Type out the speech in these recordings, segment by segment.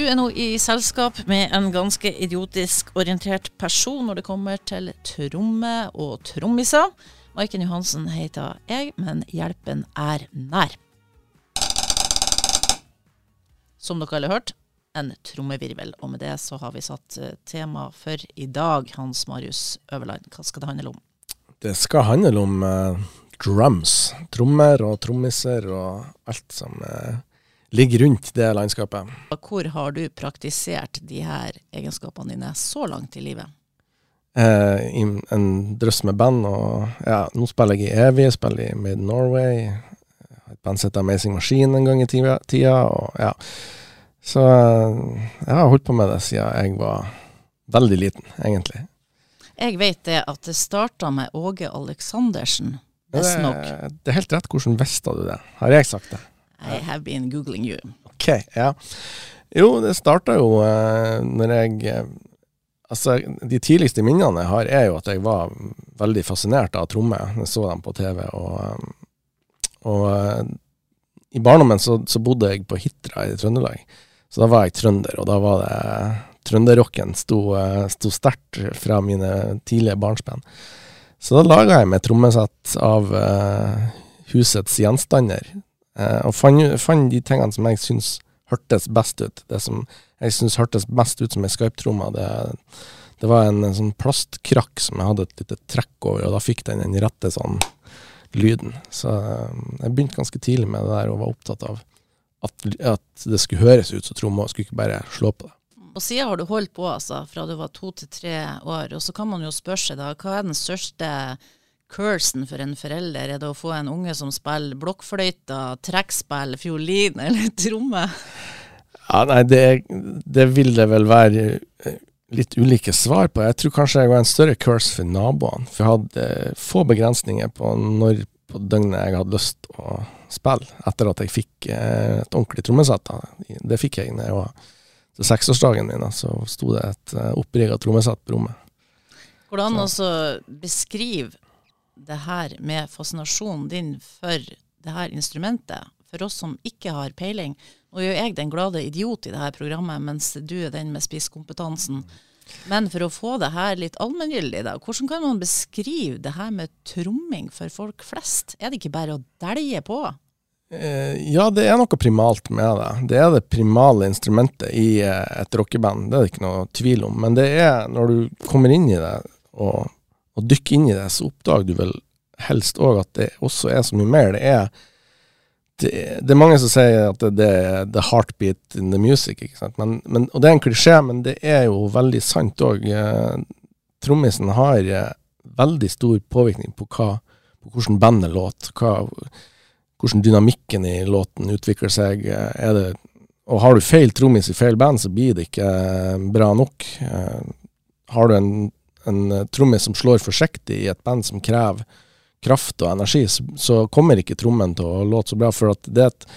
Du er nå i selskap med en ganske idiotisk orientert person når det kommer til tromme og trommiser. Maiken Johansen heter jeg, men hjelpen er nær. Som dere alle har hørt, en trommevirvel. Og med det så har vi satt eh, tema for i dag, Hans Marius Øverland. Hva skal det handle om? Det skal handle om uh, drums. Trommer og trommiser og alt som uh, ligger rundt det landskapet. Hvor har du praktisert de her egenskapene dine så langt i livet? Eh, I en drøss med band, og ja, nå spiller jeg i Evy, spiller i Made Norway. Et band som heter Amazing Machine en gang i tida, og ja. Så eh, jeg har holdt på med det siden jeg var veldig liten, egentlig. Jeg vet det at det starta med Åge Aleksandersen, visstnok. Det, det er helt rett. Hvordan visste du det? Har jeg sagt det? I have been googling you. Ok, ja. Jo, det starta jo uh, når jeg uh, Altså, de tidligste minnene jeg har, er jo at jeg var veldig fascinert av trommer. Jeg så dem på TV, og, og uh, i barndommen så, så, bodde jeg på Hitra i Trøndelag. Så da var jeg trønder, og da var det Trønderrocken sto, sto sterkt fra mine tidlige barnsben. Så da laga jeg meg trommesett av husets gjenstander. Eh, og fant, fant, de tingene som jeg syns hørtes best ut. Det som jeg syns hørtes best ut som ei Skype-tromme, det, det, var en, en, sånn plastkrakk som jeg hadde et lite trekk over, og da fikk den den rette sånn lyden. Så eh, jeg begynte ganske tidlig med det der og var opptatt av at, at det skulle høres ut som tromme, og skulle ikke bare slå på det. Og siden har du holdt på altså, fra du var to til tre år, og så kan man jo spørre seg da, hva er den største cursen for en forelder? Er det å få en unge som spiller blokkfløyte, trekkspill, fiolin eller tromme? Ja, nei, det, det, vil det vel være eh, litt ulike svar på. Jeg tror kanskje jeg var en større curse for naboene. For jeg hadde eh, få begrensninger på når på døgnet jeg hadde lyst å spille, etter at jeg fikk eh, et ordentlig trommesett. Det fikk jeg da jeg var til seksårsdagen min. Så sto det et opprigga trommesett på rommet. Hvordan også beskrive det her med fascinasjonen din for det her instrumentet, for oss som ikke har peiling. Nå er jo jeg den glade idiot i det her programmet, mens du er den med spisskompetansen. Men for å få det her litt allmenngyldig, da, hvordan kan man beskrive det her med tromming for folk flest? Er det ikke bare å dælje på? Eh, ja, det er noe primalt med det. Det er det primale instrumentet i eh, et rockeband, det er det ikke noe tvil om. Men det er når du kommer inn i det og og dykke inn i det, så oppdager du vel helst òg at det også er så mye mer. Det er, det, det er mange som sier at det, er the heartbeat in the music, ikke sant. Men, men, og det er en klisjé, men det er jo veldig sant òg. Eh, trommisen har eh, veldig stor påvirkning på, hva, på hvordan bandet låter. Hvordan dynamikken i låten utvikler seg. Eh, er det, og har du feil trommis i feil band, så blir det ikke bra nok. Har du en en eh, trommis som slår forsiktig i et band som krever kraft og energi, så, så kommer ikke trommen til å låte så bra. For at det, et,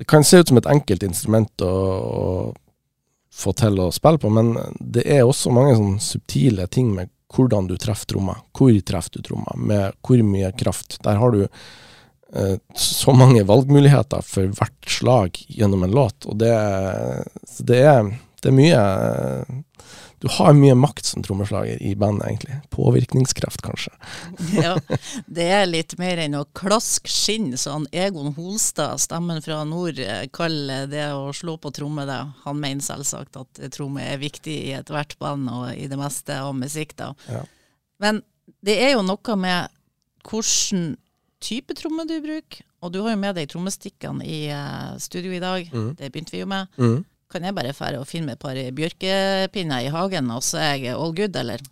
det kan se ut som et enkelt instrument å, å, få til å spille på, men det er også mange sånne subtile ting med hvordan du treffer tromma. Hvor treffer du tromma, med hvor mye kraft. Der har du eh, så mange valgmuligheter for hvert slag gjennom en låt, og det, det, er, det er mye du har mye makt som trommeslager i bandet, egentlig. Påvirkningskraft, kanskje. ja, det er litt mer enn å klaske skinn, sånn Egon Holstad, stemmen fra nord, eh, kaller det å slå på tromme det. Han mener selvsagt at tromme er viktig i ethvert band og i det meste av musikk, da. Ja. Men det er jo noe med hvilken type tromme du bruker. Og du har jo med deg trommestikkene i uh, studio i dag. Mm. Det begynte vi jo med. Mm. Kan jeg bare fære og finne meg et par bjørkepinner i hagen, og så er jeg all good, eller?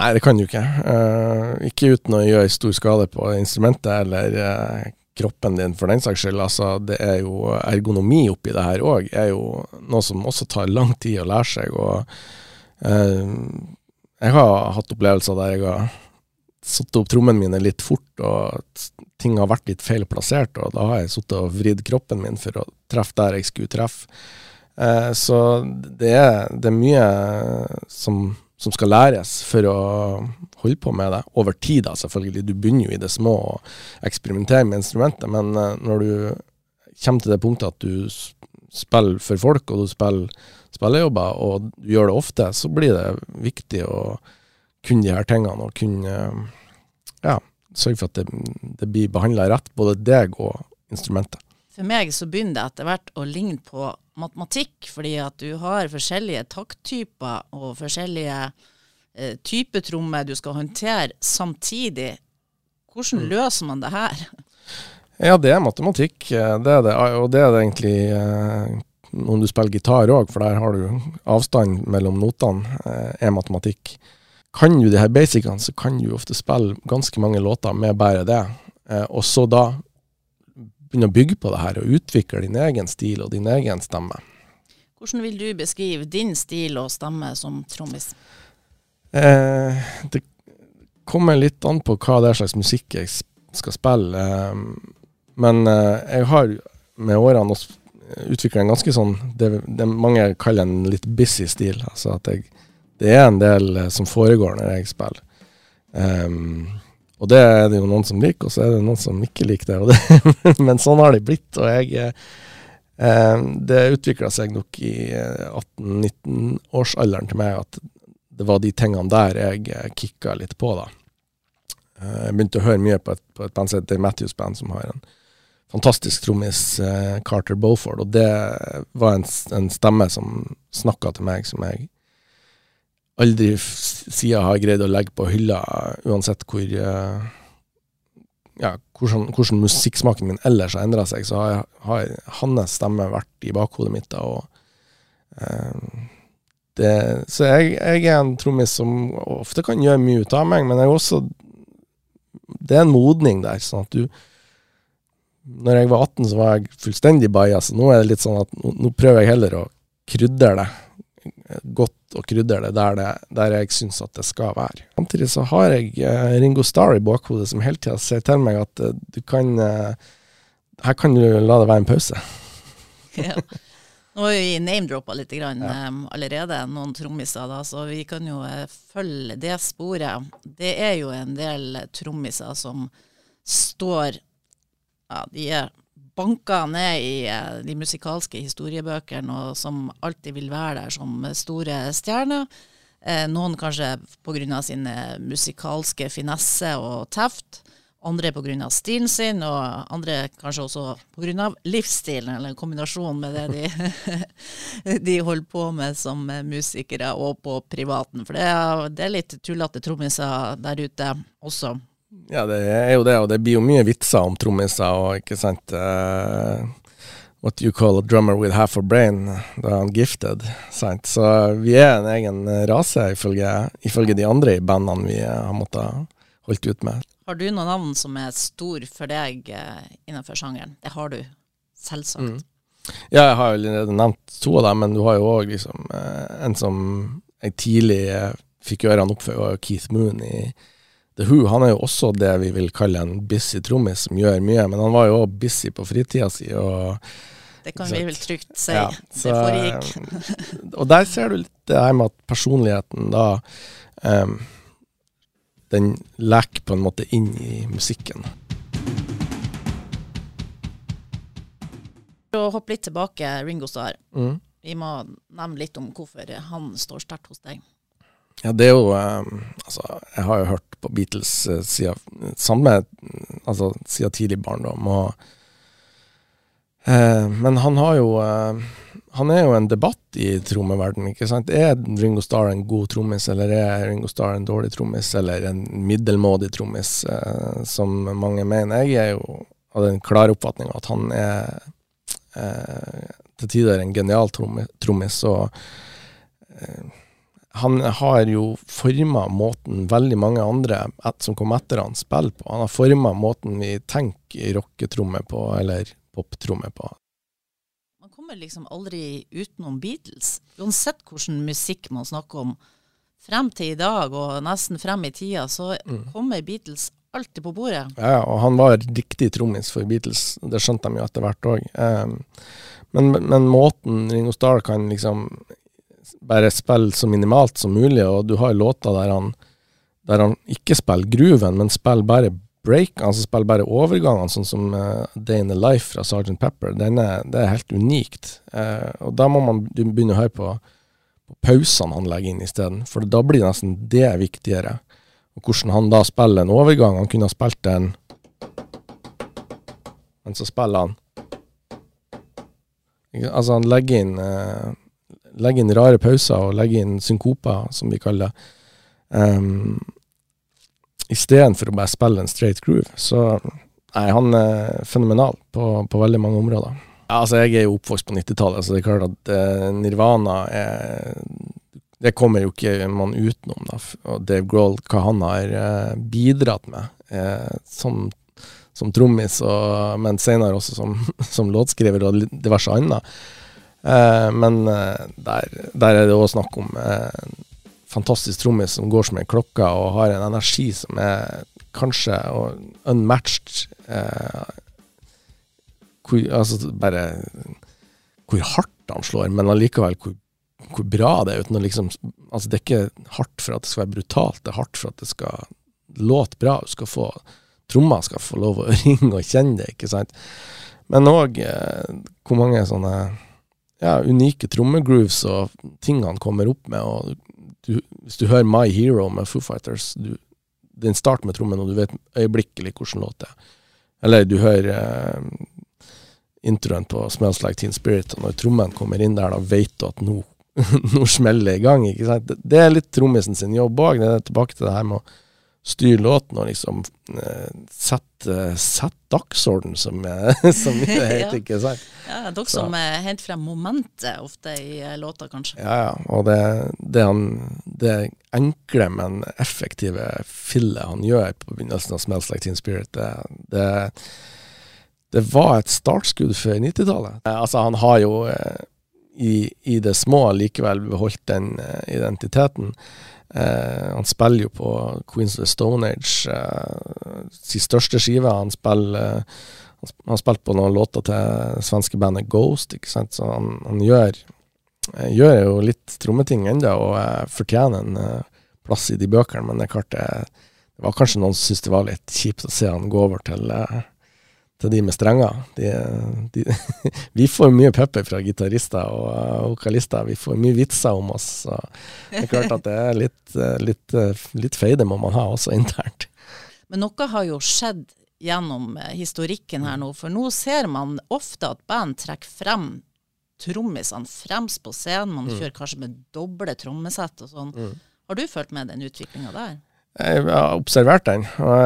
Nei, det kan du ikke. Uh, ikke uten å gjøre stor skade på instrumentet eller uh, kroppen din, for den saks skyld. Altså, det er jo ergonomi oppi det her òg, er jo noe som også tar lang tid å lære seg. og uh, Jeg har hatt opplevelser der jeg har satt opp trommene mine litt fort, og ting har vært litt feil plassert, og da har jeg sittet og vridd kroppen min for å treffe der jeg skulle treffe. Eh, så det er, det er mye som, som, skal læres for å holde på med det. Over tid, da, selvfølgelig. Du begynner jo i det små å eksperimentere med instrumentet, men eh, når du kommer til det punktet at du spiller for folk, og du spiller spillejobber, og du gjør det ofte, så blir det viktig å kunne de her tingene, og kunne ja, sørge for at det, det blir behandla rett, både deg og instrumentet. For meg så begynner det etter hvert å ligne på matematikk, fordi at du har forskjellige takttyper og forskjellige eh, typer trommer du skal håndtere samtidig. Hvordan mm. løser man det her? Ja, det er matematikk. Eh, det er det, og det er det egentlig eh, om du spiller gitar òg, for der har du avstand mellom notene, eh, er matematikk. Kan du de her basicene, så kan du ofte spille ganske mange låter med bare det. Eh, og så da begynne å bygge på det her og utvikle din egen stil og din egen stemme. Hvordan vil du beskrive din stil og stemme som trommis? Eh, det kommer litt an på hva det er slags musikk jeg skal spille. Eh, men eh, jeg har med årene utvikla en ganske sånn det, det, mange kaller en litt busy stil. Altså at jeg, det er en del eh, som foregår når jeg spiller. Um, og det er det jo noen som liker, og så er det noen som ikke liker det. det men sånn har det blitt. Og jeg eh, Det utvikla seg nok i 18-19-årsalderen til meg at det var de tingene der jeg eh, kicka litt på, da. Eh, jeg begynte å høre mye på et, på et band som heter Matthews Band, som har en fantastisk trommis, eh, Carter Beauford, og det var en, en stemme som snakka til meg, som jeg aldri siden har greid å legge på hylla, uansett hvor uh, ja, hvordan, hvordan, musikksmaken min ellers har endra seg, så har, har, hans stemme vært i bakhodet mitt. Da, og, eh, det, så jeg, jeg, er en trommis som ofte kan gjøre mye ut av meg, men jeg også Det er en modning der. sånn at du Når jeg var 18, så var jeg fullstendig bajas, så nå er det litt sånn at nå, nå prøver jeg heller å krydre det godt og krydre det der, det, der jeg syns at det skal være. Samtidig så har jeg uh, Ringo Starr i bakhodet som hele tida sier til meg at uh, du kan uh, Her kan du la det være en pause. ja. Nå har vi name-droppa litt grann, ja. um, allerede, noen trommiser, da, så vi kan jo følge det sporet. Det er jo en del trommiser som står ja, de er banka ned i eh, de musikalske historiebøkene, og som alltid vil være der som store stjerner. Eh, noen kanskje pga. sin musikalske finesse og teft. Andre pga. stilen sin, og andre kanskje også pga. livsstilen, eller en kombinasjon med det de, de holder på med som musikere, og på privaten. For det er, det er litt tullete trommiser der ute også. Ja, det er jo det, og det blir jo mye vitser om trommiser og ikke sant uh, What you call a drummer with half a brain, da er han gifted. Sant? Så vi er en egen rase, ifølge, ifølge de andre i bandene vi har måttet holdt ut med. Har du noen navn som er stor for deg innenfor sjangeren? Det har du, selvsagt. Mm. Ja, jeg har jo allerede nevnt to av dem, men du har jo òg liksom, en som jeg tidlig fikk ørene opp for, var Keith Moon i The Who han er jo også det vi vil kalle en busy trommis, som gjør mye. Men han var jo òg busy på fritida si. og det kan så, vi vel trygt si. Ja, så, det foregikk. og der ser du litt det her med at personligheten da um, Den leker på en måte inn i musikken. For å hoppe litt tilbake, Ringo Starr. Mm. Vi må nevne litt om hvorfor han står sterkt hos deg. Ja, det er jo um, Altså, jeg har jo hørt Beatles siden Samme Altså siden tidlig barndom, og eh, Men han har jo eh, Han er jo en debatt i trommeverden, ikke sant. Er Ringo Starr en god trommis, eller er Ringo Starr en dårlig trommis, eller en middelmådig trommis, som mange mener? Jeg er jo av den klare oppfatninga at han er til tider en genial trommis, og han har jo forma måten veldig mange andre som kom etter han, spiller på. Han har forma måten vi tenker rocketromme på, eller poptromme på. Man kommer liksom aldri utenom Beatles. Uansett hvilken musikk man snakker om. Frem til i dag, og nesten frem i tida, så mm. kommer Beatles alltid på bordet. Ja, og han var riktig trommis for Beatles. Det skjønte de jo etter hvert òg. Um, men, men, måten Ringo Starr kan liksom bare spille så minimalt som mulig, og du har låter der han, der han ikke spiller grooven, men spiller bare breakene, altså spiller bare overgangene, sånn som uh, Day in the Life fra Sergeant Pepper, er, det er helt unikt. Uh, og da må man begynne å høre på, på pausene han legger inn isteden, for da blir nesten det viktigere. Og hvordan han da spiller en overgang. Han kunne ha spilt en Men så spiller han Altså, han legger inn uh, legger inn rare pauser og legge inn synkoper, som vi kaller det. Um, Istedenfor å bare spille en straight groove. Så nei, han er fenomenal på, på veldig mange områder. Ja, altså, jeg er jo oppvokst på 90-tallet, så det er klart at uh, Nirvana er Det kommer jo ikke man utenom, da. Og Dave Grohl, hva han har uh, bidratt med uh, som, som trommis, og, men senere også som, som låtskriver og diverse annet. Men der, der, er det òg snakk om fantastisk trommis som går som en klokke og har en energi som er kanskje unmatched. Eh, hvor, altså bare hvor hardt han slår, men allikevel hvor, hvor bra det er. uten å liksom, altså Det er ikke hardt for at det skal være brutalt, det er hardt for at det skal låte bra. Du skal få Tromma skal få lov å ringe og kjenne det, ikke sant. Men òg eh, hvor mange sånne ja, unike trommegrooves og ting han kommer opp med. og du, Hvis du hører My Hero med Foo Fighters, du, den starter med trommen, og du vet øyeblikkelig hvordan låt det er. Eller du hører eh, introen på Smells Like Teen Spirit, og når trommen kommer inn der, da vet du at nå, nå smeller det i gang. sant? Det er litt trommisen sin jobb òg. Det tilbake til det her med å styre låten og liksom eh, sette, sett dagsorden, som, som det heter, ikke sant. Ja, dere Så. som henter frem momentet ofte i eh, låta, kanskje. Ja, ja. Og det, det, han, det enkle, men effektive fillet han gjør på begynnelsen av 'Smells Like Teen Spirit', det, det, det var et startskudd for 90-tallet. Eh, altså, han har jo i, i, det små likevel beholdt den identiteten. Uh, han spiller jo på Queens of the Stone Age, uh, sin største skive. Han spiller uh, han spilte på noen låter til svenske bandet Ghost, ikke sant? så han, han gjør, eh, gjør, jo litt trommeting ennå, og eh, fortjener en eh, plass i de bøkene. Men det er det, var kanskje noen som syntes det var litt kjipt å se han gå over til til de med strenger. De, de, vi får mye pepper fra gitarister og vokalister. Vi får mye vitser om oss. Så det er klart at det er litt, litt, litt feide må man ha også internt. Men noe har jo skjedd gjennom historikken her nå, for nå ser man ofte at band trekker frem trommisene fremst på scenen. Man mm. kjører kanskje med doble trommesett og sånn. Mm. Har du fulgt med den utviklinga der? Jeg har observert den, og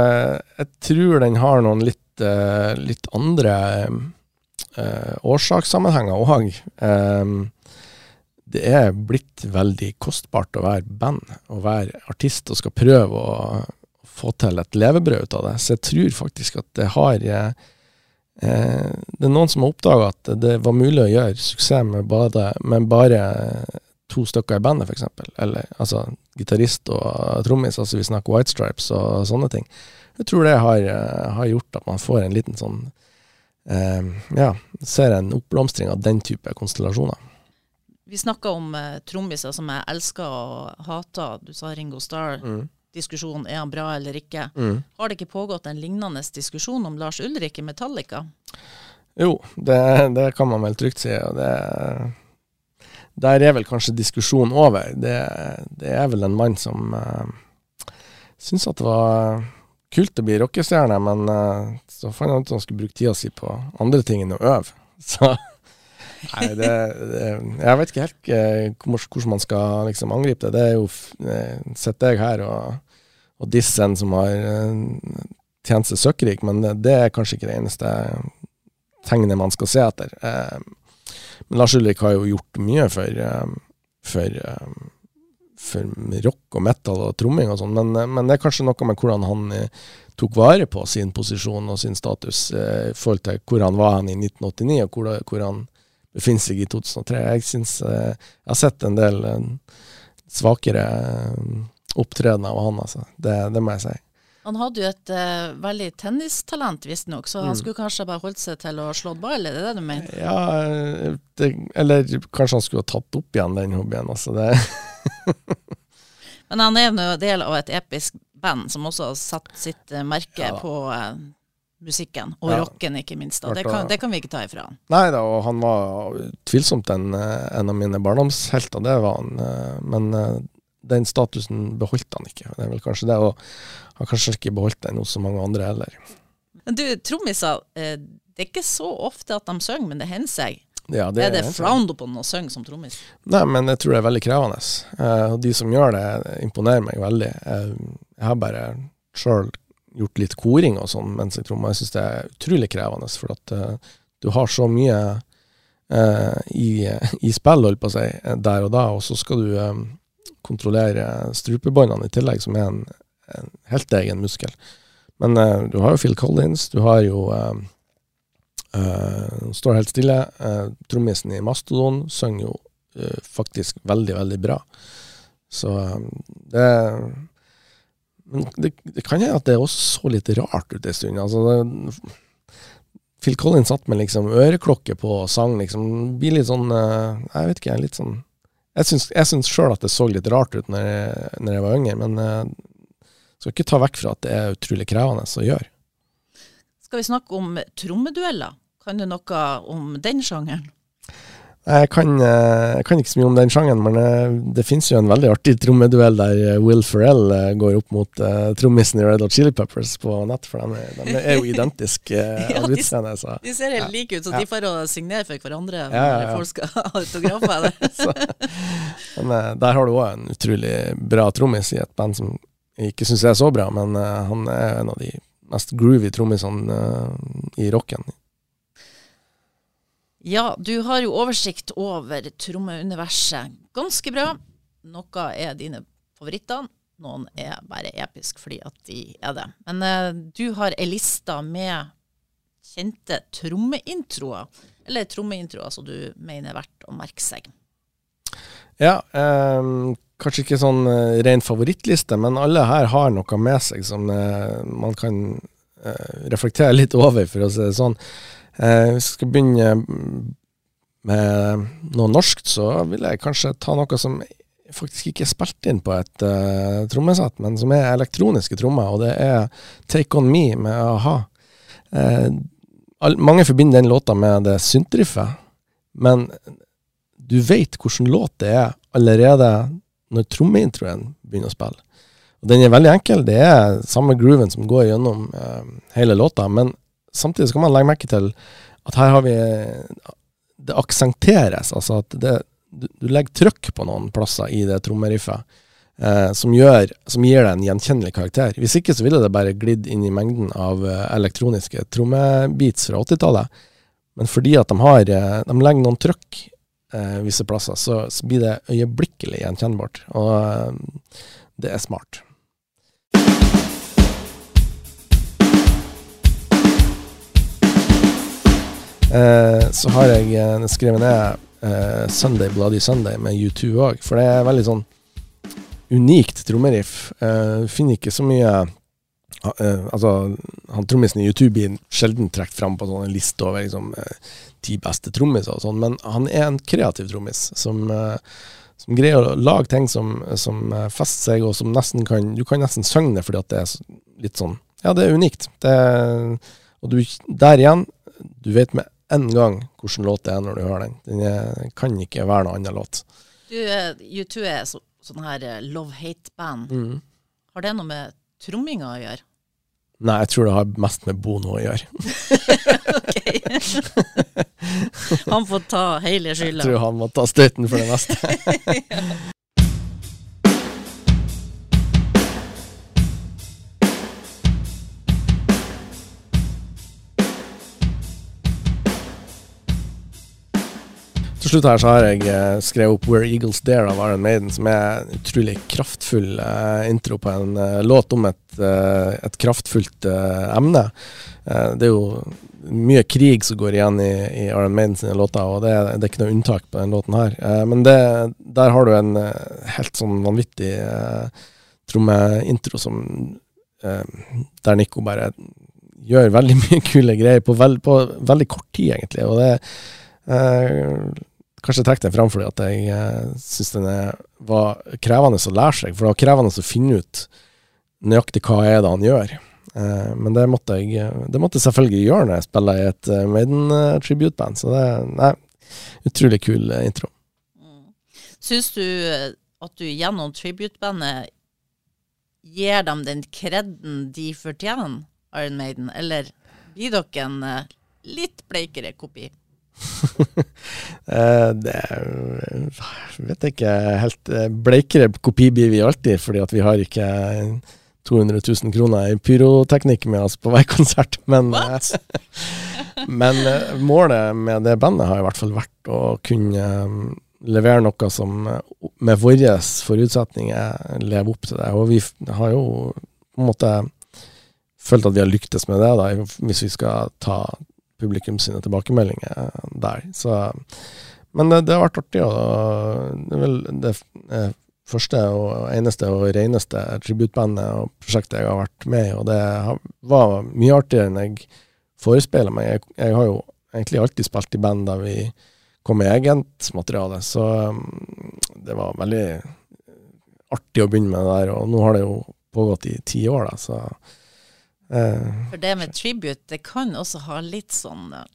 jeg tror den har noen litt uh, litt andre uh, årsakssammenhenger òg. Um, det er blitt veldig kostbart å være band og være artist og skal prøve å få til et levebrød ut av det. Så jeg tror faktisk at det har eh, Det er noen som har oppdaga at det var mulig å gjøre suksess med bare, med bare to stykker i bandet, f.eks. Eller altså gitarist og trommis, altså vi snakker White Stripes og sånne ting. Jeg tror det har, eh, har, gjort at man får en liten sånn eh, Ja, ser en oppblomstring av den type konstellasjoner. Vi snakka om eh, trommiser som jeg elsker og hater. Du sa Ringo Starr. Mm. Diskusjon er han bra eller ikke. Mm. Har det ikke pågått en lignende diskusjon om Lars Ulrik i Metallica? Jo, det, det kan man vel trygt si. og det der er vel kanskje diskusjonen over. Det, det, er vel en mann som uh, syns at det var kult å bli rockestjerne, men uh, så fant han ut at han skulle bruke tida si på andre ting enn å øve. Så Nei, det, det, Jeg vet ikke helt uh, hvordan man skal liksom angripe det. Det er jo uh, Sitter jeg her og, og disser en som har uh, tjent seg søkkrik, men det, det, er kanskje ikke det eneste tegnet man skal se etter. Uh, men Lars Ulrik har jo gjort mye for, for for rock og metal og tromming og sånn, men, men, det er kanskje noe med hvordan han eh, tok vare på sin posisjon og sin status eh, i forhold til hvor han var han i 1989, og hvor, han befinner seg i 2003. Jeg synes, eh, jeg har sett en del eh, svakere eh, opptredener av han, altså. Det, det, må jeg si. Han hadde jo et uh, veldig tennistalent, visstnok, så han mm. skulle kanskje bare holdt seg til å slå ball, er det det du mener? Ja, det, eller kanskje han skulle ha tatt opp igjen den hobbyen. Altså. Det Men han er en del av et episk band som også har satt sitt eh, merke Ja på uh, musikken, og Ja. rocken ikke minst. Det, kan, det kan vi ikke ta ifra han. Nei da, og han var tvilsomt en, eh, en av mine barndomshelter, det var han. eh, Men eh, den statusen beholdt han ikke. Det er vel kanskje det, og har kanskje ikke beholdt den hos så mange andre heller. Men du, trommiser, eh, det er ikke så ofte at de synger, men det hender seg. Ja, er det en ting. frowned upon å synge som trommis? Nei, men jeg tror det er veldig krevende. Eh, og de som gjør det, imponerer meg veldig. Eh, jeg har bare sjøl gjort litt koring og sånn mens jeg trommer. Jeg syns det er utrolig krevende, for at du har så mye i, i spill, holdt på å si, der og da, og så skal du kontrollere strupebåndene i tillegg, som er en, en helt egen muskel. Men uh, du har jo Phil Collins, du har jo uh, uh, Står helt stille. Uh, Trommisen i Mastodon synger jo uh, faktisk veldig, veldig bra. Så um, det Men det, det kan hende at det også så litt rart ut en stund. Altså, det, Phil Collins satt med liksom øreklokke på og sang, liksom. Blir litt sånn Jeg vet ikke, litt sånn Jeg syns, sjøl at det så litt rart ut når jeg, når jeg var yngre, men jeg skal ikke ta vekk fra at det er utrolig krevende å gjøre. Skal vi snakke om trommedueller? Kan du noe om den sjangeren? Jeg kan, eh, jeg kan ikke så mye om den sjangen, men eh, det finnes jo en veldig artig trommeduell der eh, Will Ferrell går opp mot uh, trommisen i Red Hot Chili Peppers på nett, for de, de er jo identiske Ja, de- utseende. Så, De ser helt like ut, så Ja. de får å signere for hverandre Ja, ja, ja. når folk skal ha autografer. så, men der har du òg en utrolig bra trommis i et band som jeg ikke syns er så bra, men uh, han er en av de mest groovy trommisene uh, i rocken. Ja, du har jo oversikt over trommeuniverset ganske bra. Noe er dine favoritter, noen er bare episk fordi at de er det. Men eh, du har ei liste med kjente trommeintroer, eller trommeintroer som du mener er verdt å merke seg. Ja, eh, kanskje ikke sånn eh, ren favorittliste, men alle her har noe med seg som eh, man kan eh, reflektere litt over, for å si det sånn. Eh, hvis vi skal begynne med noe norskt, så vil jeg kanskje ta noe som faktisk ikke er spilt inn på et uh, trommesett, men som er elektroniske trommer, og det er Take On Me med a-ha. Eh, mange forbinder den låta med det syntriffet, men du vet hvilken låt det er allerede når trommeintroen begynner å spille. Og Den er veldig enkel. Det er samme grooven som går gjennom eh, hele låta, men samtidig skal man legge merke til at her har vi Det aksenteres, altså at det, du, du legger trøkk på noen plasser i det trommeriffet. Eh, som, gjør, som gir det en gjenkjennelig karakter. Hvis ikke så ville det bare glidd inn i mengden av eh, elektroniske trommebeats fra 80-tallet. Men fordi at de har eh, De legger noen trøkk eh, visse plasser, så, så blir det øyeblikkelig gjenkjennbart. Og eh, det er smart. Eh, så har jeg eh, skrevet ned eh, 'Sunday Bloody Sunday' med U2 òg, for det er veldig sånn unikt trommeriff. Eh, du finner ikke så mye eh, Altså, han trommisen i U2 blir sjelden trukket fram på sånne liste over liksom, eh, ti beste trommiser og sånn, men han er en kreativ trommis som, som greier å lage ting som, som fester seg, og som nesten kan Du kan nesten synge det fordi at det er litt sånn Ja, det er unikt. Det, og du, der igjen, du vet med en gang hvilken låt det er når du hører den. Den er, kan ikke være noen annen låt. Du, eh, U2 er så, sånn her eh, love-hate-band. Mm. Har det noe med tromminga å gjøre? Nei, jeg tror det har mest med Bono å gjøre. Han får ta hele skylda. Jeg tror han må ta støyten for det meste. Til slutt her så har jeg eh, skrevet opp 'Where Eagles Dare' av Iron Maiden, som er en utrolig kraftfull eh, intro på en eh, låt om et, et kraftfullt emne. Det er jo mye krig som går igjen i, i Iron Maiden sine låter, og det, er- det er ikke noe unntak på den låten her. Men det, der har du en helt sånn vanvittig uh, trommeintro som Der Nico bare gjør veldig mye kule greier på, veld, på veldig kort tid, egentlig. Og det eh, Kanskje jeg trekker den fram fordi at jeg eh, syns den var krevende å lære seg. For det var krevende å finne ut nøyaktig hva er det han gjør. Eh, men det måtte, jeg, det måtte selvfølgelig gjøre når jeg spiller i et uh, Maiden uh, tribute-band. Så det er utrolig kul intro. Mm. Syns du at du gjennom tribute-bandet gir dem den kredden de fortjener, Iron Maiden, eller blir dere en litt bleikere kopi? det vet jeg ikke helt. Bleikere kopi blir vi alltid, fordi at vi har ikke 200 000 kroner i pyroteknikk med oss på hver konsert. Men, men eh, målet med det bandet har i hvert fall vært å kunne levere noe som med våre forutsetninger lever opp til det. Og vi har jo på en måte følt at vi har lyktes med det, da, hvis vi skal ta publikum sine tilbakemeldinger der. Så, men det, det, har vært artig. Og det, vel, det er første og eneste og reneste tributbandet og prosjektet jeg har vært med i, og det var mye artigere enn jeg forespeiler meg. Jeg, jeg, har jo egentlig alltid spilt i band der vi kom med eget materiale, så um, det var veldig artig å begynne med det der, og nå har det jo pågått i ti år, da, så For det med tribute, det kan også ha litt sånn eh,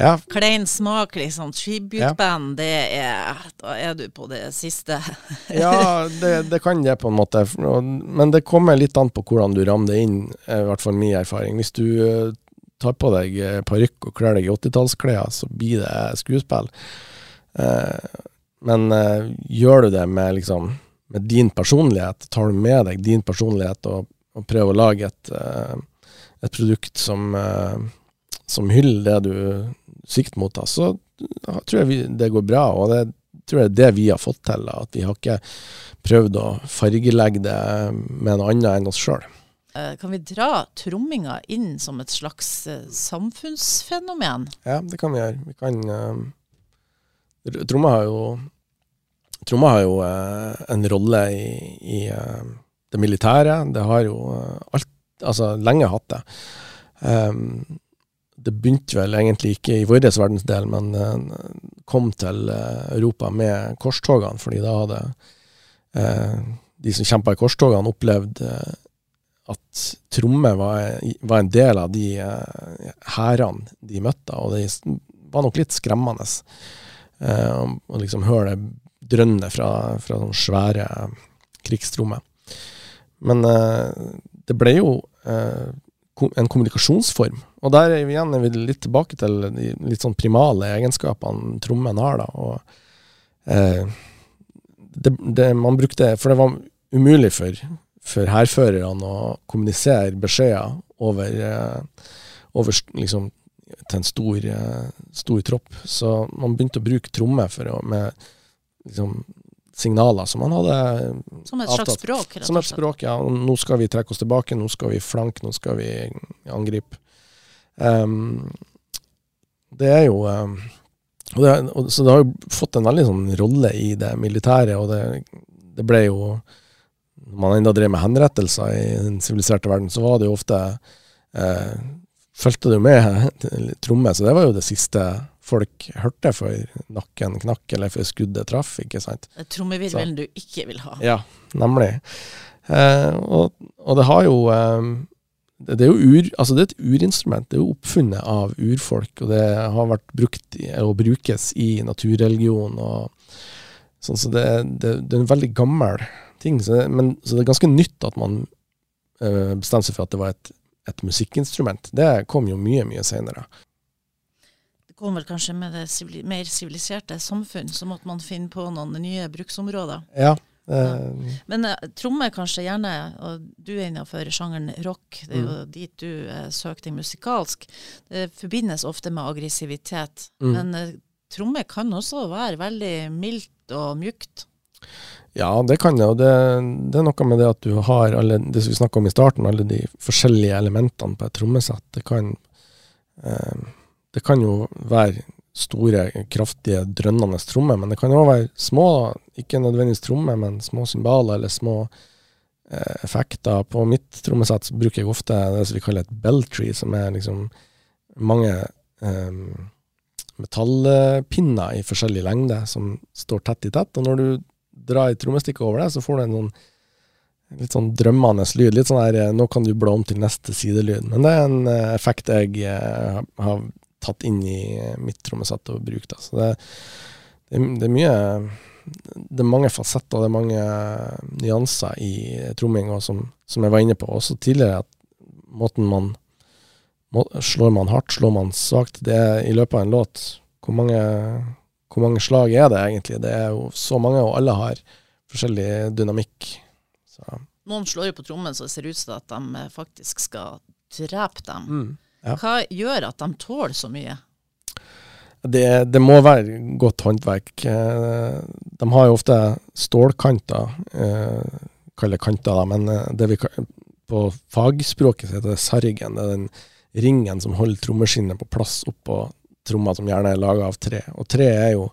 ja. Klein smak, liksom. Tribute-band, det er Da er du på det siste. ja, det, det, kan det på en måte. Men det kommer litt an på hvordan du rammer det inn, i hvert fall min erfaring. Hvis du tar på deg parykk og kler deg i 80-tallsklær, så blir det skuespill. Men gjør du det med, liksom, med din personlighet, tar du med deg din personlighet og, og prøve å lage et, et produkt som som hyller det du sikter mot da, så tror jeg vi, det går bra. Og det tror jeg er det vi har fått til. At vi har ikke prøvd å fargelegge det med noe annet enn oss sjøl. Eh, kan vi dra tromminga inn som et slags eh, samfunnsfenomen? Ja, det kan vi gjøre. Vi kan uh, Tromma har jo Tromma har jo uh, en rolle i, i uh, det militære. Det har jo alt Altså lenge hatt det. Um, det begynte vel egentlig ikke i vår verdensdel, men uh, kom til uh, Europa med korstogene, fordi da hadde uh, de som kjempa i korstogene, opplevd at trommer var, var, en del av de hærene de møtte, og det var nok litt skremmende å liksom høre det drønnet fra, fra sånne svære krigstrommer. Men det ble jo en kommunikasjonsform. Og der er vi igjen er vi litt tilbake til de litt sånn primale egenskapene trommen har. da, og eh, det, det, man brukte, For det var umulig for, for hærførerne å kommunisere beskjeder over, eh, over liksom, til en stor, eh, stor, tropp. Så man begynte å bruke tromme for å, med liksom, signaler som han hadde Som et slags språk? Som et språk, ja. Nå skal vi trekke oss tilbake, nå skal vi flanke, nå skal vi angripe. Um, det er jo um, og det, og, Så det har jo fått en veldig sånn rolle i det militære, og det, det ble jo Når man enda drev med henrettelser i den siviliserte verden, så var det jo ofte eh, Fulgte du med tromme, så det var jo det siste folk hørte for nakken knakk, eller for skuddet traff, ikke sant. Trommevirvelen du ikke vil ha. Ja, nemlig. Eh, og, og, det har jo eh, det er jo ur, altså det er et urinstrument. Det er jo oppfunnet av urfolk, og det har vært brukt og brukes i naturreligion. og sånn, Så det, det, det er en veldig gammel ting. Så det, men, så det er ganske nytt at man eh, bestemte seg for at det var et, et musikkinstrument. Det kom jo mye, mye seinere kom vel kanskje med det sivili mer siviliserte samfunn, så måtte man finne på noen nye bruksområder. Ja. ja. Men uh, tromme kanskje gjerne, og du er innenfor sjangeren rock, det er jo mm. dit du uh, søker deg musikalsk. Det forbindes ofte med aggressivitet. Mm. Men uh, tromme kan også være veldig mildt og mjukt. Ja, det kan det. Og det, det, er noe med det at du har alle det som vi snakka om i starten, alle de forskjellige elementene på et trommesett. Det kan eh, det kan jo være store, kraftige, drønnende trommer, men det kan òg være små, ikke nødvendigvis trommer, men små cymbaler eller små eh, effekter. På mitt trommesett bruker jeg ofte det som vi kaller et belltree, som er liksom mange eh, metallpinner i forskjellig lengde som står tett i tett. Og når du drar trommestikket over det, så får du en sånn litt sånn drømmende lyd. Litt sånn her Nå kan du blå om til neste sidelyd. Men det er en effekt jeg har tatt inn i mitt trommesett og brukt. Så det, det, det, er mye Det er mange fasetter, det er mange nyanser i tromming, som, som, jeg var inne på også tidligere. at Måten man må, Slår man hardt, slår man svakt? Det er i løpet av en låt. Hvor mange, hvor mange slag er det egentlig? Det er jo så mange, og alle har forskjellig dynamikk. Så. Noen slår jo på trommen så det ser ut som at de faktisk skal drepe dem. Mm. Ja. Hva gjør at de tåler så mye? Det, det, må være godt håndverk. Eh, de har jo ofte stålkanter, eh, kaller kanter, da, men eh, det vi, på fagspråket heter det sargen. Det er den ringen som holder trommeskinnet på plass oppå tromma, som gjerne er laga av tre. Og tre er jo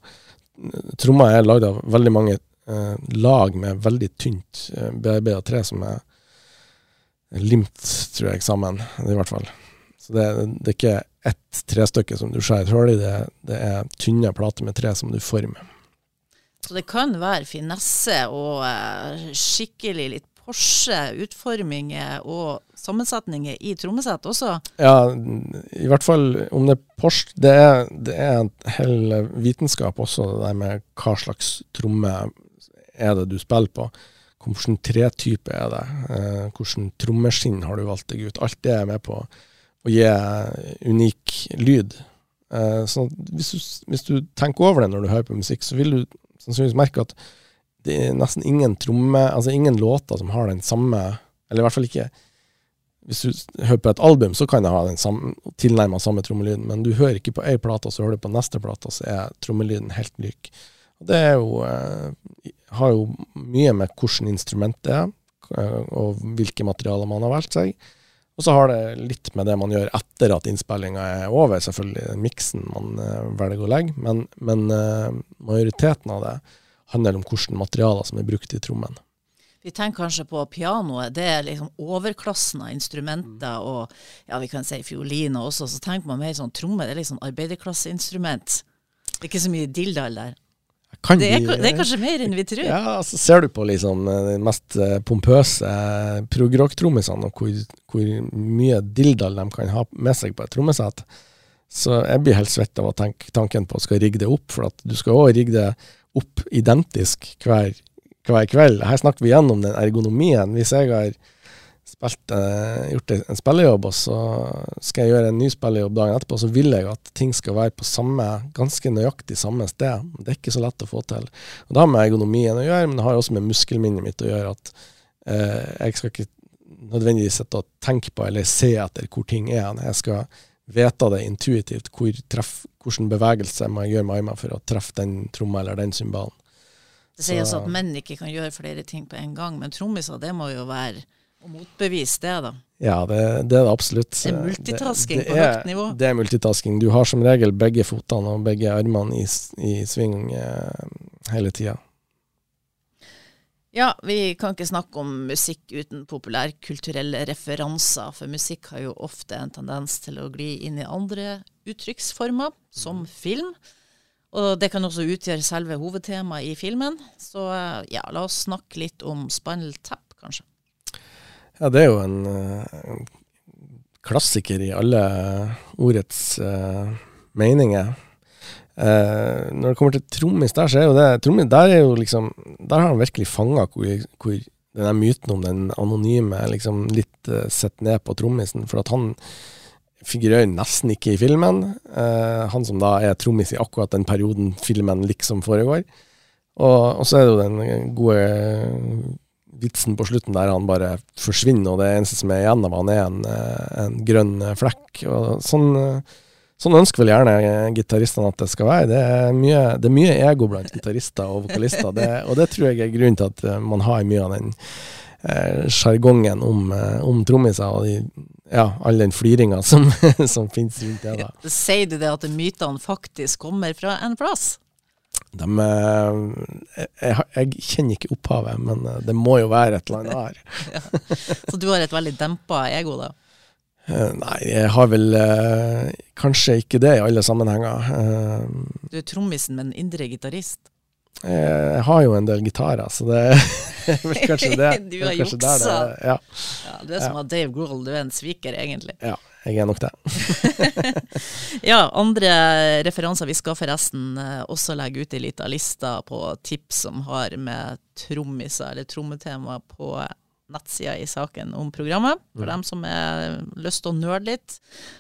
Tromma er lagd av veldig mange eh, lag med veldig tynt eh, bearbeida tre, som er limt, tror jeg, sammen, i hvert fall. Så det, det er ikke ett trestykke som du skjærer hull i, det, det, er tynne plater med tre som du former. Så det kan være finesse og uh, skikkelig litt Porsche utforminger og sammensetninger i trommesett også? Ja, i hvert fall om det er Porsche. Det er, det er en hel vitenskap også, det der med hva slags tromme er det du spiller på. Hvilken tretype er det? Eh, hvilken trommeskinn har du valgt deg ut? Alt det er med på å gi unik lyd. Eh, så hvis du, hvis du, tenker over det når du hører på musikk, så vil du sannsynligvis merke at det er nesten ingen tromme, altså ingen låter som har den samme Eller i hvert fall ikke Hvis du hører på et album, så kan det ha den samme, tilnærma samme trommelyden, men du hører ikke på ei plate, så hører du på neste plate, så er trommelyden helt lik. Og det jo, eh, har jo mye med hvilket instrument det er, og hvilke materialer man har valgt seg. Og så har det litt med det man gjør etter at innspillinga er over, selvfølgelig, miksen man uh, velger å legge, men, men uh, majoriteten av det handler om hvilke materialer som er brukt i trommen. Vi tenker kanskje på pianoet, det er liksom overklassen av instrumenter, og ja, vi kan si fioliner også, så tenker man mer sånn tromme, det er liksom arbeiderklasseinstrument. Det er ikke så mye dilldall der. Det er, det, er, kanskje mer enn vi tror. Ja, altså Ser du på liksom eh, de mest eh, pompøse eh, progrock-trommisene, og hvor, hvor, mye dilldall de kan ha med seg på et trommesett, så jeg blir helt svett av å tenke tanken på å skal rigge det opp. For at du skal òg rigge det opp identisk hver, hver kveld. Her snakker vi gjennom den ergonomien. Hvis jeg har spilt, eh, gjort en spillejobb, og så skal jeg gjøre en ny spillejobb dagen etterpå, så vil jeg at ting skal være på samme, ganske nøyaktig samme sted. Det er ikke så lett å få til. Og Det har med ergonomien å gjøre, men det har også med muskelminnet mitt å gjøre. at eh, Jeg skal ikke nødvendigvis sitte og tenke på eller se etter hvor ting er. Jeg skal vite det intuitivt. Hvor treff, hvilken bevegelse må jeg gjøre med armene for å treffe den tromma eller den cymbalen. Det sies at menn ikke kan gjøre flere ting på en gang, men trommiser det må jo være og motbevise det, da. Ja, det, det, er det absolutt. Det er multitasking det, det på er, høyt nivå. Det er multitasking. Du har som regel begge fotene og begge armene i, i sving eh, hele tida. Ja, vi kan ikke snakke om musikk uten populærkulturelle referanser, for musikk har jo ofte en tendens til å gli inn i andre uttrykksformer, som film. Og det kan også utgjøre selve hovedtemaet i filmen. Så eh, ja, la oss snakke litt om Spinal Tap, kanskje. Ja, det er jo en, en klassiker i alle ordets uh, meninger. Uh, når det kommer til trommis, der så er jo det trommis, der er jo liksom Der har han virkelig fanga hvor, hvor denne myten om den anonyme liksom litt uh, sett ned på trommisen. For at han figurerer nesten ikke i filmen. Uh, han som da er trommis i akkurat den perioden filmen liksom foregår. Og, og så er det jo den gode vitsen på slutten der han bare forsvinner, og det eneste som er igjen av han er en, eh, en grønn eh, flekk. Og sånn, eh, sånn ønsker vel gjerne gitaristene at det skal være. Det er mye, det er mye ego blant gitarister og vokalister, det, og det tror jeg er grunnen til at man har mye av den sjargongen eh, om, om trommiser og de, ja, all den fliringa som, som finnes rundt det. da. Sier du det at mytene faktisk kommer fra en plass? De, eh, jeg, jeg, kjenner ikke opphavet, men eh, det må jo være et eller annet her. ja. Så du har et veldig dempa ego, da? Eh, nei, jeg har vel kanskje ikke det i alle sammenhenger. du er trommisen, men indre gitarist? Jeg har jo en del gitarer, så det er vel kanskje det. Du har juksa. det- Ja, Ja, du er som at Dave Grohl, du er en sviker, egentlig. ja, jeg er nok det. Ja, andre referanser. Vi skal forresten eh, også legge ut ei lita liste på tips som har med trommiser eller trommetema på nettsida i saken om programmet, for dem som har lyst til å nerde litt.